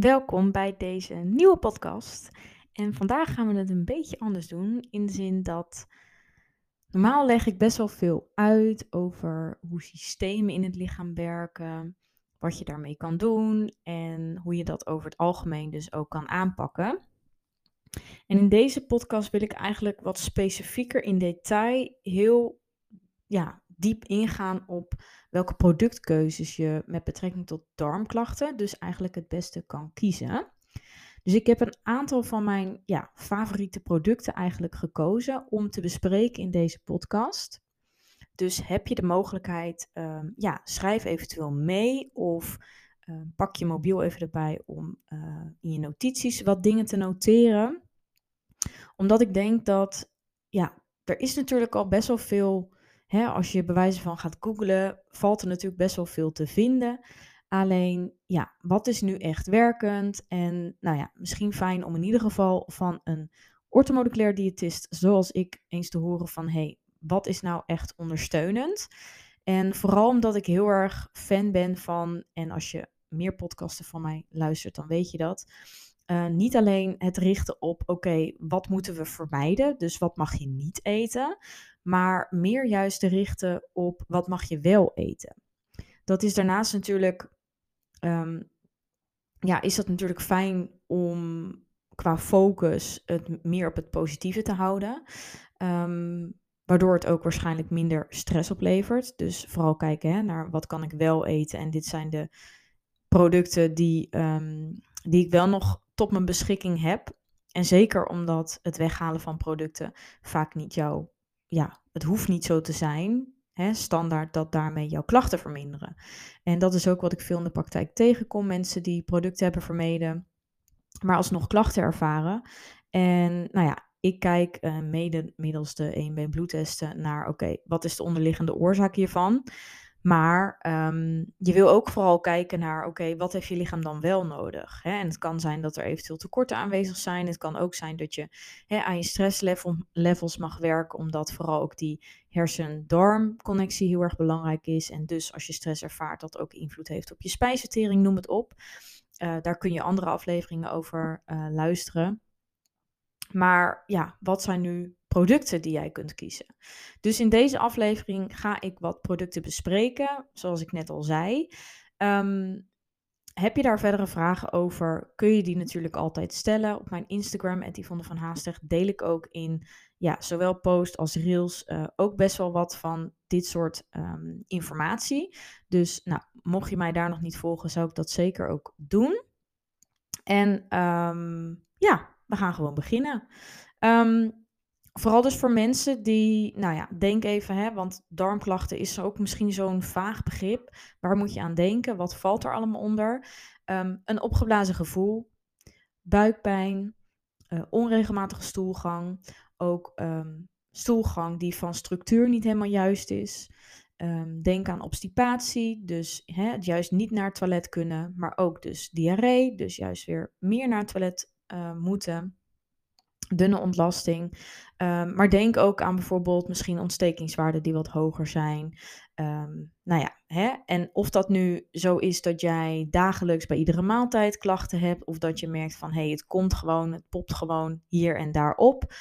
Welkom bij deze nieuwe podcast. En vandaag gaan we het een beetje anders doen. In de zin dat normaal leg ik best wel veel uit over hoe systemen in het lichaam werken, wat je daarmee kan doen en hoe je dat over het algemeen dus ook kan aanpakken. En in deze podcast wil ik eigenlijk wat specifieker in detail heel ja, diep ingaan op welke productkeuzes je met betrekking tot darmklachten dus eigenlijk het beste kan kiezen. Dus ik heb een aantal van mijn ja, favoriete producten eigenlijk gekozen om te bespreken in deze podcast. Dus heb je de mogelijkheid, um, ja, schrijf eventueel mee of uh, pak je mobiel even erbij om uh, in je notities wat dingen te noteren. Omdat ik denk dat, ja, er is natuurlijk al best wel veel Hè, als je bewijzen van gaat googlen, valt er natuurlijk best wel veel te vinden. Alleen, ja, wat is nu echt werkend? En nou ja, misschien fijn om in ieder geval van een orthomoleculair diëtist zoals ik eens te horen van, hey, wat is nou echt ondersteunend? En vooral omdat ik heel erg fan ben van, en als je meer podcasten van mij luistert, dan weet je dat. Uh, niet alleen het richten op, oké, wat moeten we vermijden? Dus wat mag je niet eten? maar meer juist te richten op wat mag je wel eten. Dat is daarnaast natuurlijk, um, ja, is dat natuurlijk fijn om qua focus het meer op het positieve te houden. Um, waardoor het ook waarschijnlijk minder stress oplevert. Dus vooral kijken hè, naar wat kan ik wel eten. En dit zijn de producten die, um, die ik wel nog tot mijn beschikking heb. En zeker omdat het weghalen van producten vaak niet jouw ja, het hoeft niet zo te zijn, hè, standaard, dat daarmee jouw klachten verminderen. En dat is ook wat ik veel in de praktijk tegenkom. Mensen die producten hebben vermeden, maar alsnog klachten ervaren. En nou ja, ik kijk uh, mede middels de 1B bloedtesten naar, oké, wat is de onderliggende oorzaak hiervan? Maar ehm, je wil ook vooral kijken naar, oké, wat heeft je lichaam dan wel nodig? Hè? En het kan zijn dat er eventueel tekorten aanwezig zijn. Het kan ook zijn dat je hè, aan je stresslevels mag werken, omdat vooral ook die hersen-darm-connectie heel erg belangrijk is. En dus als je stress ervaart, dat ook invloed heeft op je spijsvertering, noem het op. Uh, daar kun je andere afleveringen over uh, luisteren. Maar ja, wat zijn nu producten die jij kunt kiezen. Dus in deze aflevering ga ik wat producten bespreken, zoals ik net al zei. Um, heb je daar verdere vragen over, kun je die natuurlijk altijd stellen. Op mijn Instagram, Yvonne van deel ik ook in ja, zowel post als reels uh, ook best wel wat van dit soort um, informatie. Dus nou, mocht je mij daar nog niet volgen, zou ik dat zeker ook doen. En um, ja, we gaan gewoon beginnen. Vooral dus voor mensen die, nou ja, denk even, hè, want darmklachten is ook misschien zo'n vaag begrip. Waar moet je aan denken? Wat valt er allemaal onder? Um, een opgeblazen gevoel, buikpijn, uh, onregelmatige stoelgang, ook um, stoelgang die van structuur niet helemaal juist is. Um, denk aan obstipatie, dus hè, juist niet naar het toilet kunnen, maar ook dus diarree, dus juist weer meer naar het toilet uh, moeten dunne ontlasting. Um, maar denk ook aan bijvoorbeeld misschien ontstekingswaarden die wat hoger zijn. Um, nou ja, hè? en of dat nu zo is dat jij dagelijks bij iedere maaltijd klachten hebt, of dat je merkt van hé, hey, het komt gewoon, het popt gewoon hier en daar op.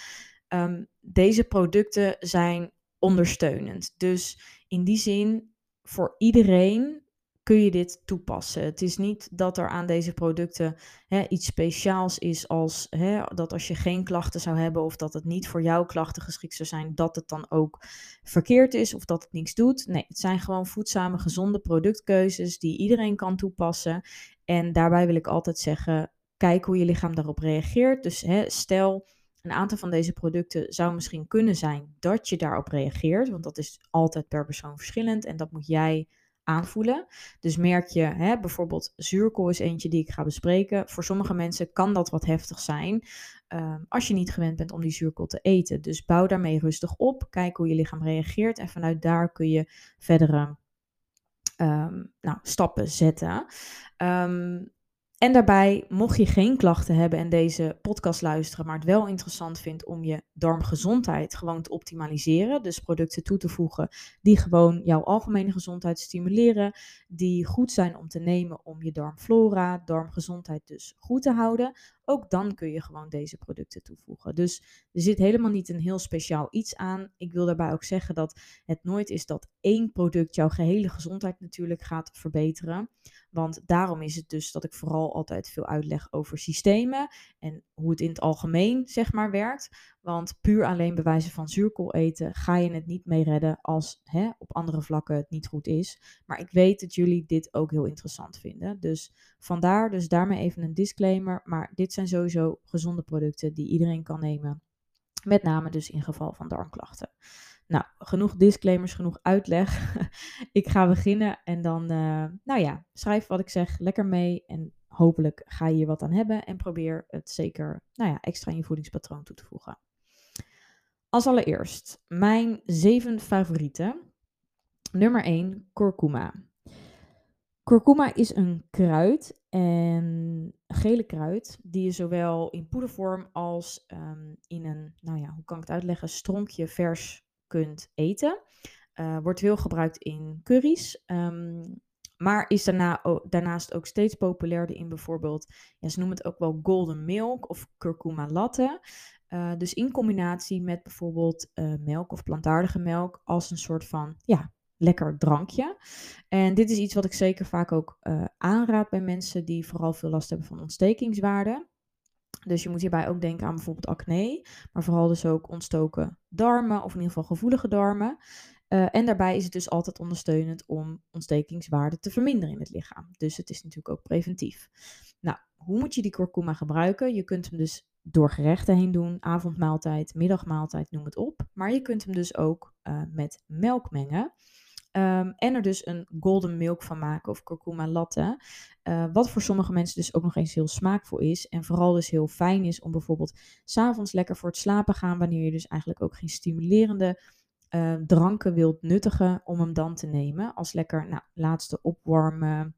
Um, deze producten zijn ondersteunend. Dus in die zin, voor iedereen kun je dit toepassen. Het is niet dat er aan deze producten hè, iets speciaals is als hè, dat als je geen klachten zou hebben of dat het niet voor jouw klachten geschikt zou zijn, dat het dan ook verkeerd is of dat het niks doet. Nee, het zijn gewoon voedzame, gezonde productkeuzes die iedereen kan toepassen. En daarbij wil ik altijd zeggen, kijk hoe je lichaam daarop reageert. Dus hè, stel, een aantal van deze producten zou misschien kunnen zijn dat je daarop reageert, want dat is altijd per persoon verschillend en dat moet jij aanvoelen. Dus merk je, hè, bijvoorbeeld zuurkool is eentje die ik ga bespreken. Voor sommige mensen kan dat wat heftig zijn um, als je niet gewend bent om die zuurkool te eten. Dus bouw daarmee rustig op, kijk hoe je lichaam reageert en vanuit daar kun je verdere um, nou, stappen zetten. Um, en daarbij, mocht je geen klachten hebben en deze podcast luisteren, maar het wel interessant vindt om je darmgezondheid gewoon te optimaliseren, dus producten toe te voegen die gewoon jouw algemene gezondheid stimuleren, die goed zijn om te nemen om je darmflora, darmgezondheid dus goed te houden, ook dan kun je gewoon deze producten toevoegen. Dus er zit helemaal niet een heel speciaal iets aan. Ik wil daarbij ook zeggen dat het nooit is dat één product jouw gehele gezondheid natuurlijk gaat verbeteren. Want daarom is het dus dat ik vooral altijd veel uitleg over systemen en hoe het in het algemeen zeg maar werkt. Want puur alleen bewijzen van zuurkool eten ga je het niet mee redden als hè, op andere vlakken het niet goed is. Maar ik weet dat jullie dit ook heel interessant vinden. Dus vandaar, dus daarmee even een disclaimer. Maar dit zijn sowieso gezonde producten die iedereen kan nemen. Met name dus in geval van darmklachten. Nou, genoeg disclaimers, genoeg uitleg. ik ga beginnen en dan, uh, nou ja, schrijf wat ik zeg lekker mee. En hopelijk ga je hier wat aan hebben. En probeer het zeker, nou ja, extra in je voedingspatroon toe te voegen. Als allereerst, mijn zeven favorieten. Nummer 1, kurkuma. Kurkuma is een kruid, en gele kruid, die je zowel in poedervorm als um, in een, nou ja, hoe kan ik het uitleggen, stronkje vers kunt eten. Uh, wordt veel gebruikt in curry's. Um, maar is daarna, daarnaast ook steeds populairder in bijvoorbeeld, ja, ze noemen het ook wel golden milk of curcuma latte. Uh, dus in combinatie met bijvoorbeeld uh, melk of plantaardige melk als een soort van ja, lekker drankje. En dit is iets wat ik zeker vaak ook uh, aanraad bij mensen die vooral veel last hebben van ontstekingswaarden. Dus je moet hierbij ook denken aan bijvoorbeeld acne, maar vooral dus ook ontstoken darmen of in ieder geval gevoelige darmen. Uh, en daarbij is het dus altijd ondersteunend om ontstekingswaarden te verminderen in het lichaam. Dus het is natuurlijk ook preventief. Nou, hoe moet je die kurkuma gebruiken? Je kunt hem dus door gerechten heen doen, avondmaaltijd, middagmaaltijd, noem het op. Maar je kunt hem dus ook uh, met melk mengen. Um, en er dus een golden milk van maken of kurkuma latte. Uh, wat voor sommige mensen dus ook nog eens heel smaakvol is. En vooral dus heel fijn is om bijvoorbeeld s'avonds lekker voor het slapen gaan. Wanneer je dus eigenlijk ook geen stimulerende uh, dranken wilt nuttigen. Om hem dan te nemen als lekker nou, laatste opwarmen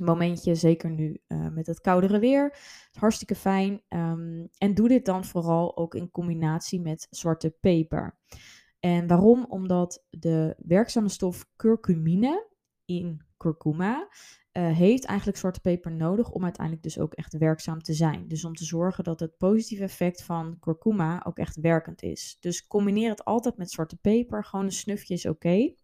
momentje. Zeker nu uh, met het koudere weer. Hartstikke fijn. Um, en doe dit dan vooral ook in combinatie met zwarte peper. En waarom? Omdat de werkzame stof curcumine in curcuma uh, heeft eigenlijk zwarte peper nodig om uiteindelijk dus ook echt werkzaam te zijn. Dus om te zorgen dat het positieve effect van curcuma ook echt werkend is. Dus combineer het altijd met zwarte peper. Gewoon een snufje is oké.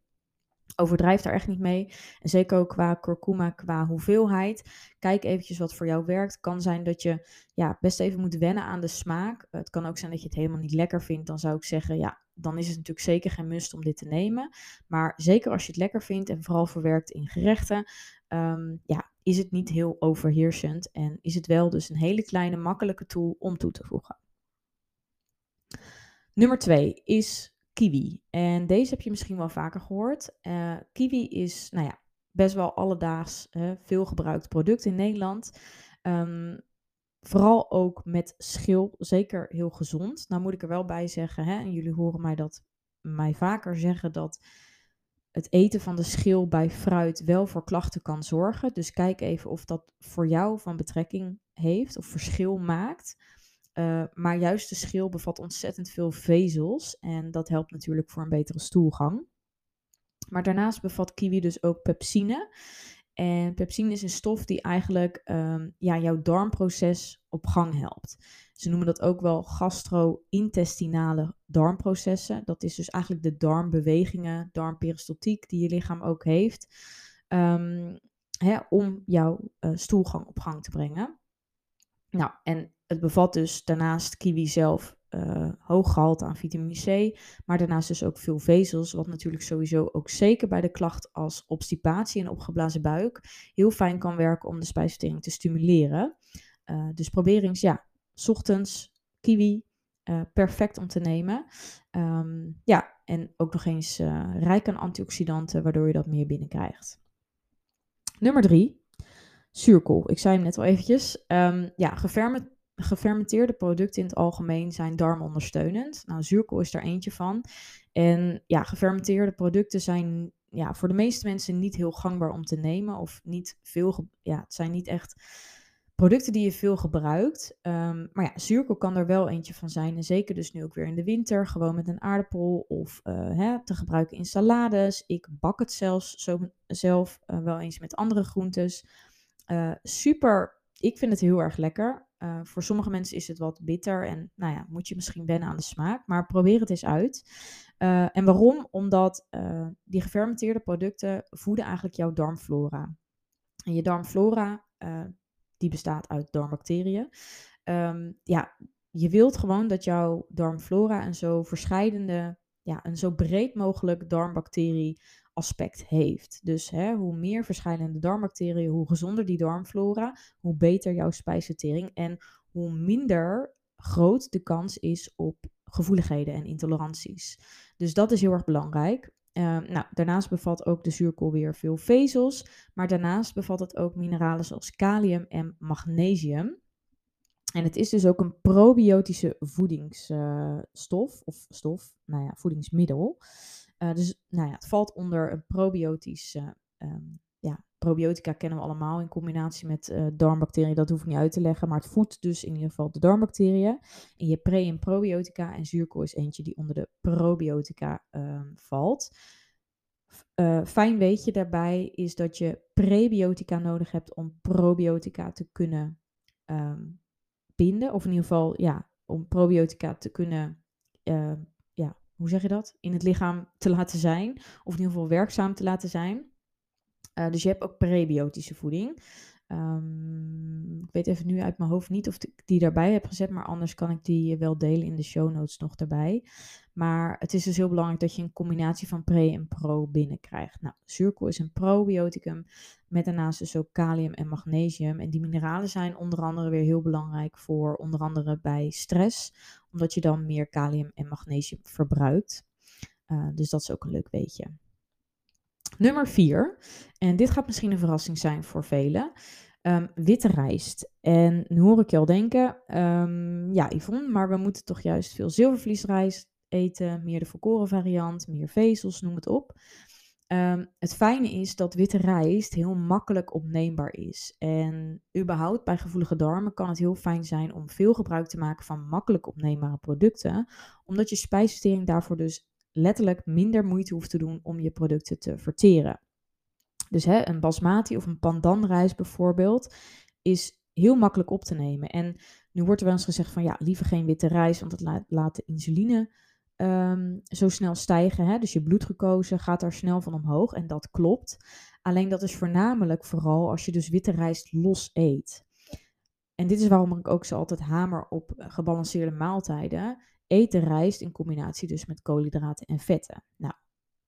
Overdrijf daar echt niet mee. En zeker ook qua kurkuma, qua hoeveelheid. Kijk eventjes wat voor jou werkt. Kan zijn dat je ja, best even moet wennen aan de smaak. Het kan ook zijn dat je het helemaal niet lekker vindt. Dan zou ik zeggen, ja, dan is het natuurlijk zeker geen must om dit te nemen. Maar zeker als je het lekker vindt en vooral verwerkt in gerechten, um, ja, is het niet heel overheersend. En is het wel dus een hele kleine, makkelijke tool om toe te voegen. Nummer twee is kiwi. En deze heb je misschien wel vaker gehoord. Uh, kiwi is, nou ja, best wel alledaags veel gebruikt product in Nederland. Um, vooral ook met schil, zeker heel gezond. Nou moet ik er wel bij zeggen, hè, en jullie horen mij dat mij vaker zeggen dat het eten van de schil bij fruit wel voor klachten kan zorgen. Dus kijk even of dat voor jou van betrekking heeft of verschil maakt. Uh, maar juist de schil bevat ontzettend veel vezels en dat helpt natuurlijk voor een betere stoelgang. Maar daarnaast bevat kiwi dus ook pepsine. En pepsine is een stof die eigenlijk um, ja, jouw darmproces op gang helpt. Ze noemen dat ook wel gastro-intestinale darmprocessen. Dat is dus eigenlijk de darmbewegingen, darmperistaltiek die je lichaam ook heeft. Um, hè, om jouw uh, stoelgang op gang te brengen. Nou, en het bevat dus daarnaast kiwi zelf uh, hoog gehalte aan vitamine C, maar daarnaast dus ook veel vezels, wat natuurlijk sowieso ook zeker bij de klacht als obstipatie en opgeblazen buik heel fijn kan werken om de spijsvertering te stimuleren. Uh, dus probeer eens, ja, ochtends kiwi, uh, perfect om te nemen. Um, ja, en ook nog eens rijk aan antioxidanten, waardoor je dat meer binnenkrijgt. Nummer drie, zuurkool. Ik zei hem net al eventjes. Um, ja, gefermenteerd gefermenteerde producten in het algemeen zijn darmondersteunend. Nou, zuurkool is daar eentje van. En ja, gefermenteerde producten zijn ja, voor de meeste mensen niet heel gangbaar om te nemen. Of niet veel, ja, het zijn niet echt producten die je veel gebruikt. Ehm, maar ja, zuurkool kan er wel eentje van zijn. En zeker dus nu ook weer in de winter, gewoon met een aardappel of uh, hè, te gebruiken in salades. Ik bak het zelfs zo, zelf uh, wel eens met andere groentes. Uh, super, ik vind het heel erg lekker. Voor sommige mensen is het wat bitter en nou ja, moet je misschien wennen aan de smaak. Maar probeer het eens uit. en waarom? Omdat die gefermenteerde producten voeden eigenlijk jouw darmflora. En je darmflora, die bestaat uit darmbacteriën. Um, ja, je wilt gewoon dat jouw darmflora een zo verscheidende, ja, een zo breed mogelijk darmbacterie aspect heeft. Dus hè, hoe meer verschillende darmbacteriën, hoe gezonder die darmflora, hoe beter jouw spijsvertering en hoe minder groot de kans is op gevoeligheden en intoleranties. Dus dat is heel erg belangrijk. Ehm, nou, daarnaast bevat ook de zuurkool weer veel vezels, maar daarnaast bevat het ook mineralen zoals kalium en magnesium. En het is dus ook een probiotische voedingsstof, of stof, nou ja, voedingsmiddel. Uh, dus nou ja, het valt onder een probiotisch ehm, ja, probiotica kennen we allemaal in combinatie met uh, darmbacteriën. Dat hoef ik niet uit te leggen. Maar het voedt dus in ieder geval de darmbacteriën. En je pre- en probiotica. En zuurkool is eentje die onder de probiotica um, valt. Uh, fijn weet je daarbij is dat je prebiotica nodig hebt om probiotica te kunnen um, binden. Of in ieder geval, ja, om probiotica te kunnen, uh, hoe zeg je dat? In het lichaam te laten zijn. Of in ieder geval werkzaam te laten zijn. Uh, dus je hebt ook prebiotische voeding. Um, ik weet even nu uit mijn hoofd niet of ik die daarbij heb gezet, maar anders kan ik die wel delen in de show notes nog daarbij. Maar het is dus heel belangrijk dat je een combinatie van pre en pro binnenkrijgt. Nou, zuurkool is een probioticum met daarnaast dus ook kalium en magnesium. En die mineralen zijn onder andere weer heel belangrijk voor onder andere bij stress, omdat je dan meer kalium en magnesium verbruikt. Uh, dus dat is ook een leuk weetje. Nummer 4, en dit gaat misschien een verrassing zijn voor velen, um, witte rijst. En nu hoor ik je al denken, um, ja Yvonne, maar we moeten toch juist veel zilvervliesrijst eten, meer de volkoren variant, meer vezels, noem het op. Um, het fijne is dat witte rijst heel makkelijk opneembaar is. En überhaupt bij gevoelige darmen kan het heel fijn zijn om veel gebruik te maken van makkelijk opneembare producten, omdat je spijsvertering daarvoor dus letterlijk minder moeite hoeft te doen om je producten te verteren. Dus hè, een basmati of een pandanrijst bijvoorbeeld is heel makkelijk op te nemen. En nu wordt er wel eens gezegd van ja, liever geen witte rijst, want het laat, de insuline um, zo snel stijgen. Hè? Dus je bloedglucose gaat daar snel van omhoog en dat klopt. Alleen dat is voornamelijk vooral als je dus witte rijst los eet. En dit is waarom ik ook zo altijd hamer op gebalanceerde maaltijden eten rijst in combinatie dus met koolhydraten en vetten. Nou,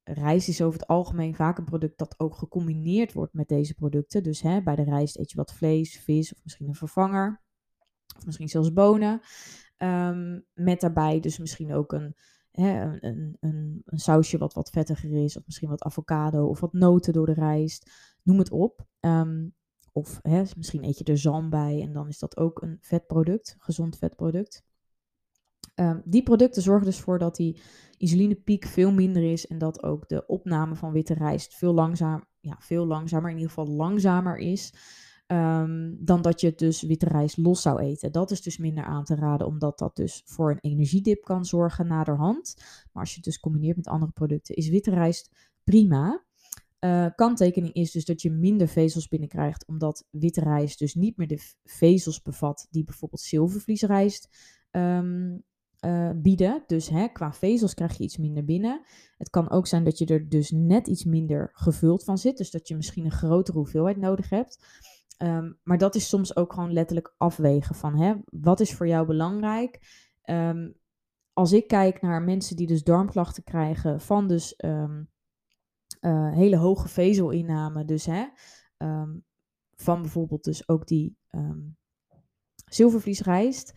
rijst is over het algemeen vaak een product dat ook gecombineerd wordt met deze producten. Dus hè, bij de rijst eet je wat vlees, vis of misschien een vervanger. Of misschien zelfs bonen. Um, met daarbij dus misschien ook een, hè, een, een, een, sausje wat wat vettiger is. Of misschien wat avocado of wat noten door de rijst. Noem het op. Um, of hè, misschien eet je er zalm bij en dan is dat ook een vetproduct, gezond vetproduct. Um, die producten zorgen dus voor dat die insulinepiek veel minder is en dat ook de opname van witte rijst veel, langzaam, ja, veel langzamer, in ieder geval langzamer is um, dan dat je dus witte rijst los zou eten. Dat is dus minder aan te raden, omdat dat dus voor een energiedip kan zorgen naderhand. Maar als je het dus combineert met andere producten, is witte rijst prima. Uh, kanttekening is dus dat je minder vezels binnenkrijgt, omdat witte rijst dus niet meer de vezels bevat die bijvoorbeeld zilvervliesrijst um, uh, bieden. Dus hè, qua vezels krijg je iets minder binnen. Het kan ook zijn dat je er dus net iets minder gevuld van zit. Dus dat je misschien een grotere hoeveelheid nodig hebt. Um, maar dat is soms ook gewoon letterlijk afwegen van hè, wat is voor jou belangrijk. Um, als ik kijk naar mensen die dus darmklachten krijgen van dus um, uh, hele hoge vezelinname, dus hè, van bijvoorbeeld dus ook die zilvervliesrijst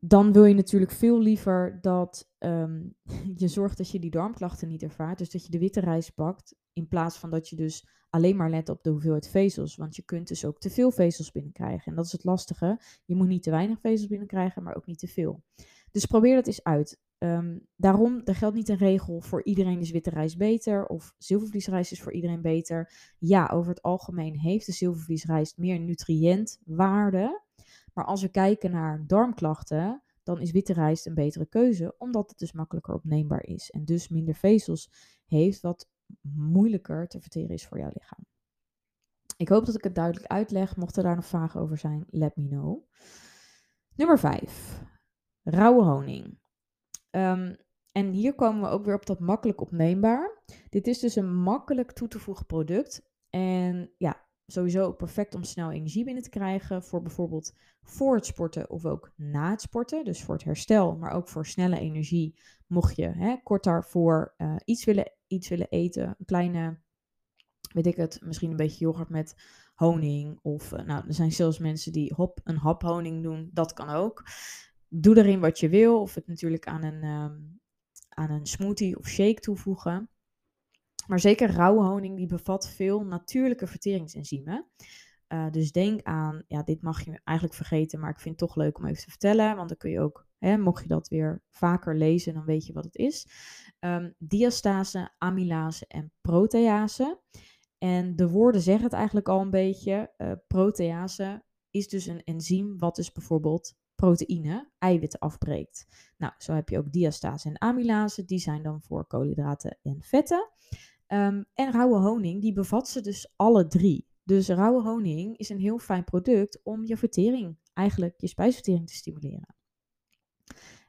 dan wil je natuurlijk veel liever dat um, je zorgt dat je die darmklachten niet ervaart. Dus dat je de witte rijst pakt. In plaats van dat je dus alleen maar let op de hoeveelheid vezels. Want je kunt dus ook te veel vezels binnenkrijgen. En dat is het lastige. Je moet niet te weinig vezels binnenkrijgen, maar ook niet te veel. Dus probeer dat eens uit. Ehm, daarom, er geldt niet een regel voor iedereen is witte rijst beter of zilvervliesrijst is voor iedereen beter. Ja, over het algemeen heeft de zilvervliesrijst meer nutriëntwaarde. Maar als we kijken naar darmklachten, dan is witte rijst een betere keuze, omdat het dus makkelijker opneembaar is en dus minder vezels heeft, wat moeilijker te verteren is voor jouw lichaam. Ik hoop dat ik het duidelijk uitleg. Mochten daar nog vragen over zijn, let me know. Nummer 5. Rauwe honing. Ehm, en hier komen we ook weer op dat makkelijk opneembaar. Dit is dus een makkelijk toe te voegen product. En ja, sowieso ook perfect om snel energie binnen te krijgen. Voor bijvoorbeeld voor het sporten of ook na het sporten. Dus voor het herstel, maar ook voor snelle energie. Mocht je hè, kort daarvoor uh, iets, willen, iets willen eten. Een kleine, weet ik het, misschien een beetje yoghurt met honing. Of uh, nou, er zijn zelfs mensen die hop, een hap honing doen. Dat kan ook. Doe erin wat je wil. Of het natuurlijk aan een, um, aan een smoothie of shake toevoegen. Maar zeker rauwe honing, die bevat veel natuurlijke verteringsenzymen. Uh, dus denk aan, ja, dit mag je eigenlijk vergeten, maar ik vind het toch leuk om even te vertellen. Want dan kun je ook, hè, mocht je dat weer vaker lezen, dan weet je wat het is. Um, diastase, amylase en protease. En de woorden zeggen het eigenlijk al een beetje. Uh, protease is dus een enzym wat dus bijvoorbeeld proteïne, eiwitten afbreekt. Nou, zo heb je ook diastase en amylase. Die zijn dan voor koolhydraten en vetten. Um, en rauwe honing, die bevat ze dus alle drie. Dus rauwe honing is een heel fijn product om je vertering, eigenlijk je spijsvertering te stimuleren.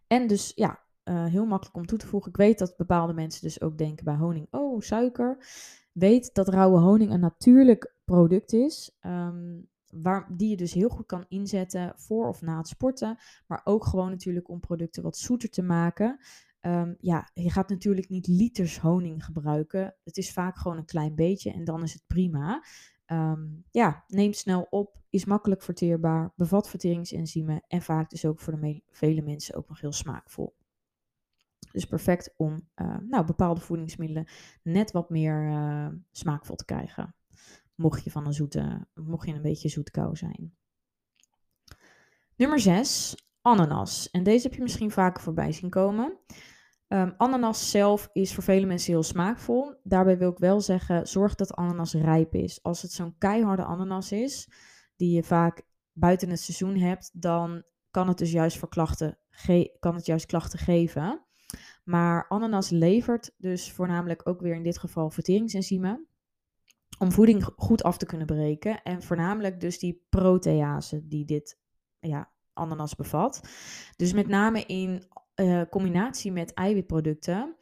En dus ja, uh, heel makkelijk om toe te voegen. Ik weet dat bepaalde mensen dus ook denken bij honing, oh suiker. Weet dat rauwe honing een natuurlijk product is. Um, waar, die je dus heel goed kan inzetten voor of na het sporten. Maar ook gewoon natuurlijk om producten wat zoeter te maken. Um, ja, je gaat natuurlijk niet liters honing gebruiken. Het is vaak gewoon een klein beetje en dan is het prima. Um, ja, neemt snel op, is makkelijk verteerbaar, bevat verteringsenzymen en vaak dus ook voor de vele mensen ook nog heel smaakvol. Dus perfect om uh, nou, bepaalde voedingsmiddelen net wat meer uh, smaakvol te krijgen. Mocht je van een zoete, mocht je een beetje zoetkou zijn. Nummer 6, ananas. En deze heb je misschien vaker voorbij zien komen. Um, ananas zelf is voor vele mensen heel smaakvol. Daarbij wil ik wel zeggen, zorg dat ananas rijp is. Als het zo'n keiharde ananas is, die je vaak buiten het seizoen hebt, dan kan het dus juist voor klachten, kan het juist klachten geven. Maar ananas levert dus voornamelijk ook weer in dit geval verteringsenzymen om voeding goed af te kunnen breken. En voornamelijk dus die protease die dit ja, ananas bevat. Dus met name in uh, combinatie met eiwitproducten,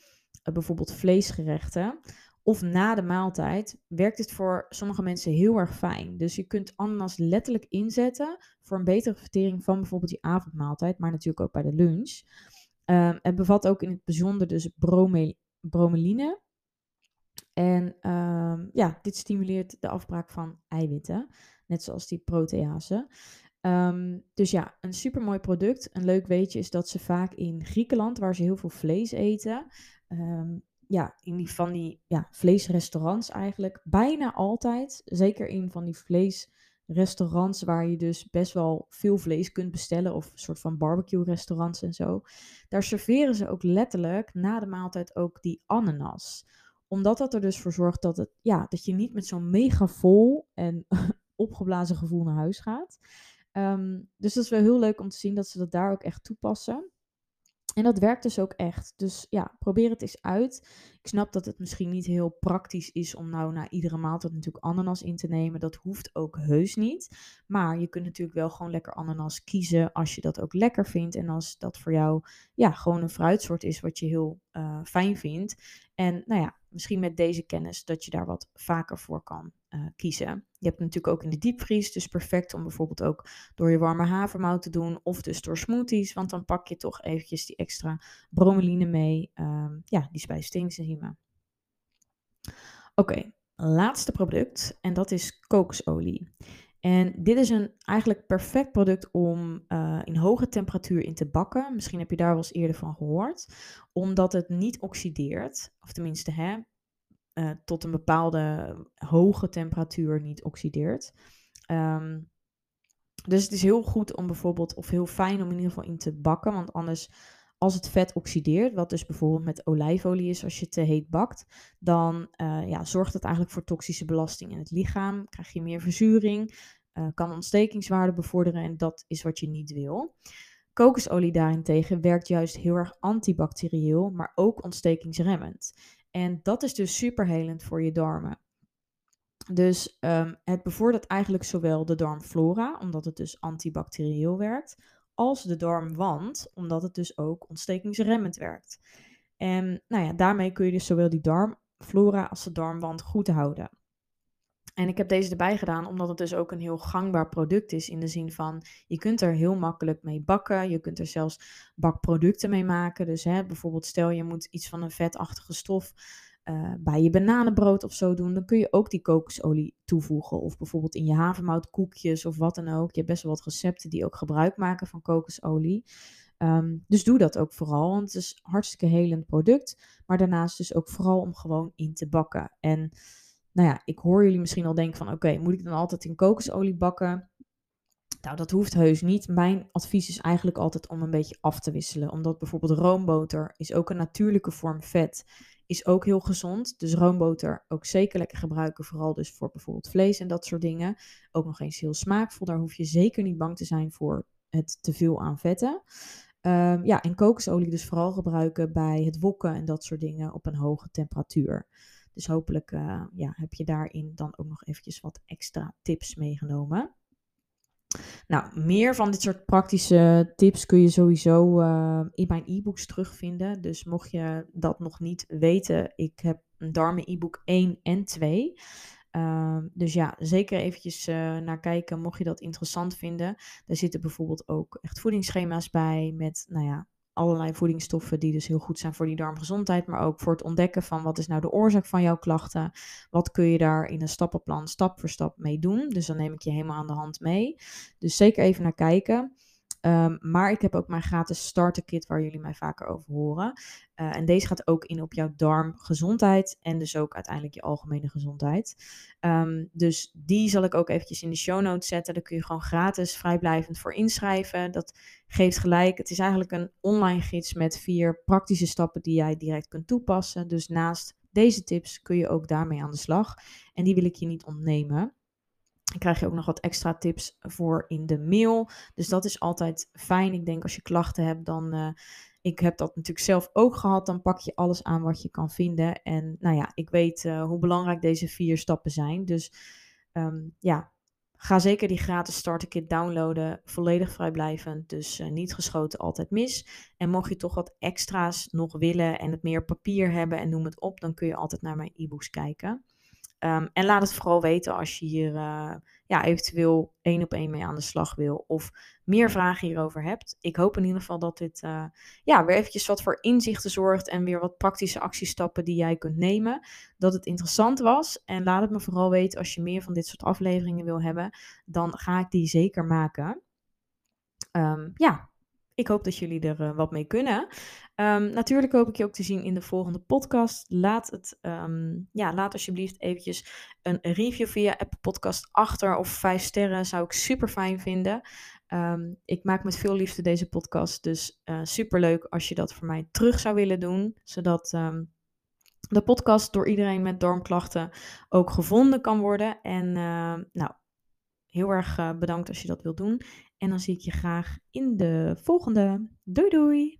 uh, bijvoorbeeld vleesgerechten, of na de maaltijd, werkt het voor sommige mensen heel erg fijn. Dus je kunt ananas letterlijk inzetten voor een betere vertering van bijvoorbeeld die avondmaaltijd, maar natuurlijk ook bij de lunch. Uh, het bevat ook in het bijzonder dus brome bromeline. En ehm, ja, dit stimuleert de afbraak van eiwitten, net zoals die protease. Um, dus ja, een super mooi product. Een leuk weetje is dat ze vaak in Griekenland, waar ze heel veel vlees eten, um, ja, in die van die ja, vleesrestaurants eigenlijk, bijna altijd, zeker in van die vleesrestaurants waar je dus best wel veel vlees kunt bestellen, of een soort van barbecue restaurants en zo, daar serveren ze ook letterlijk na de maaltijd ook die ananas omdat dat er dus voor zorgt dat, het, ja, dat je niet met zo'n mega vol en opgeblazen gevoel naar huis gaat. Um, dus dat is wel heel leuk om te zien dat ze dat daar ook echt toepassen. En dat werkt dus ook echt. Dus ja, probeer het eens uit. Ik snap dat het misschien niet heel praktisch is om nou na iedere maaltijd natuurlijk ananas in te nemen. Dat hoeft ook heus niet. Maar je kunt natuurlijk wel gewoon lekker ananas kiezen als je dat ook lekker vindt. En als dat voor jou ja, gewoon een fruitsoort is wat je heel uh, fijn vindt. En nou ja, misschien met deze kennis dat je daar wat vaker voor kan uh, kiezen. Je hebt natuurlijk ook in de diepvries, dus perfect om bijvoorbeeld ook door je warme havermout te doen of dus door smoothies, want dan pak je toch eventjes die extra bromeline mee, um, ja, die spijsverteringsenzymen. Oké, laatste product en dat is kokosolie. En dit is een eigenlijk perfect product om uh, in hoge temperatuur in te bakken. Misschien heb je daar wel eens eerder van gehoord. Omdat het niet oxideert. Of tenminste, hè, uh, tot een bepaalde hoge temperatuur niet oxideert. Um, Dus het is heel goed om bijvoorbeeld, of heel fijn om in ieder geval in te bakken. Want anders, als het vet oxideert, wat dus bijvoorbeeld met olijfolie is als je te heet bakt, dan uh, ja, zorgt het eigenlijk voor toxische belasting in het lichaam. Krijg je meer verzuring, uh, kan ontstekingswaarde bevorderen en dat is wat je niet wil. Kokosolie daarentegen werkt juist heel erg antibacterieel, maar ook ontstekingsremmend. En dat is dus superhelend voor je darmen. Dus um, het bevordert eigenlijk zowel de darmflora, omdat het dus antibacterieel werkt, als de darmwand, omdat het dus ook ontstekingsremmend werkt. En nou ja, daarmee kun je dus zowel die darmflora als de darmwand goed houden. En ik heb deze erbij gedaan omdat het dus ook een heel gangbaar product is. In de zin van, je kunt er heel makkelijk mee bakken. Je kunt er zelfs bakproducten mee maken. Dus hè, bijvoorbeeld stel je moet iets van een vetachtige stof uh, bij je bananenbrood of zo doen. Dan kun je ook die kokosolie toevoegen. Of bijvoorbeeld in je havermoutkoekjes of wat dan ook. Je hebt best wel wat recepten die ook gebruik maken van kokosolie. Um, dus doe dat ook vooral, want het is een hartstikke helend product. Maar daarnaast dus ook vooral om gewoon in te bakken. En nou ja, ik hoor jullie misschien al denken van oké, moet ik dan altijd in kokosolie bakken? Nou, dat hoeft heus niet. Mijn advies is eigenlijk altijd om een beetje af te wisselen. Omdat bijvoorbeeld roomboter is ook een natuurlijke vorm vet. Is ook heel gezond. Dus roomboter ook zeker lekker gebruiken. Vooral dus voor bijvoorbeeld vlees en dat soort dingen. Ook nog eens heel smaakvol. Daar hoef je zeker niet bang te zijn voor het teveel aan vetten. Um, ja, en kokosolie dus vooral gebruiken bij het wokken en dat soort dingen op een hoge temperatuur. Dus hopelijk uh, ja, heb je daarin dan ook nog eventjes wat extra tips meegenomen. Nou, meer van dit soort praktische tips kun je sowieso uh, in mijn e-books terugvinden. Dus mocht je dat nog niet weten, ik heb een darmen e-book 1 en 2. Uh, dus ja, zeker eventjes uh, naar kijken mocht je dat interessant vinden. Daar zitten bijvoorbeeld ook echt voedingsschema's bij met, nou ja, allerlei voedingsstoffen die dus heel goed zijn voor die darmgezondheid, maar ook voor het ontdekken van wat is nou de oorzaak van jouw klachten. Wat kun je daar in een stappenplan stap voor stap mee doen. Dus dan neem ik je helemaal aan de hand mee. Dus zeker even naar kijken. Um, maar ik heb ook mijn gratis starter kit waar jullie mij vaker over horen. Uh, en deze gaat ook in op jouw darmgezondheid en dus ook uiteindelijk je algemene gezondheid. Um, dus die zal ik ook eventjes in de show notes zetten. Daar kun je gewoon gratis vrijblijvend voor inschrijven. Dat geeft gelijk. Het is eigenlijk een online gids met vier praktische stappen die jij direct kunt toepassen. Dus naast deze tips kun je ook daarmee aan de slag. En die wil ik je niet ontnemen. Dan krijg je ook nog wat extra tips voor in de mail. Dus dat is altijd fijn. Ik denk als je klachten hebt, dan. Uh, ik heb dat natuurlijk zelf ook gehad. Dan pak je alles aan wat je kan vinden. En nou ja, ik weet uh, hoe belangrijk deze vier stappen zijn. Dus um, ja, ga zeker die gratis starter kit downloaden. Volledig vrijblijvend. Dus uh, niet geschoten, altijd mis. En mocht je toch wat extra's nog willen en het meer papier hebben en noem het op, dan kun je altijd naar mijn e-books kijken. Um, en laat het vooral weten als je hier uh, ja, eventueel één op één mee aan de slag wil of meer vragen hierover hebt. Ik hoop in ieder geval dat dit uh, ja, weer eventjes wat voor inzichten zorgt en weer wat praktische actiestappen die jij kunt nemen. Dat het interessant was en laat het me vooral weten als je meer van dit soort afleveringen wil hebben. Dan ga ik die zeker maken. Um, ja, ik hoop dat jullie er uh, wat mee kunnen. Um, natuurlijk hoop ik je ook te zien in de volgende podcast. Laat, het, um, ja, laat alsjeblieft eventjes een review via Apple Podcast achter of vijf sterren. Zou ik super fijn vinden. Um, ik maak met veel liefde deze podcast. Dus uh, super leuk als je dat voor mij terug zou willen doen. Zodat de podcast door iedereen met darmklachten ook gevonden kan worden. En uh, nou, heel erg uh, bedankt als je dat wilt doen. En dan zie ik je graag in de volgende. Doei doei!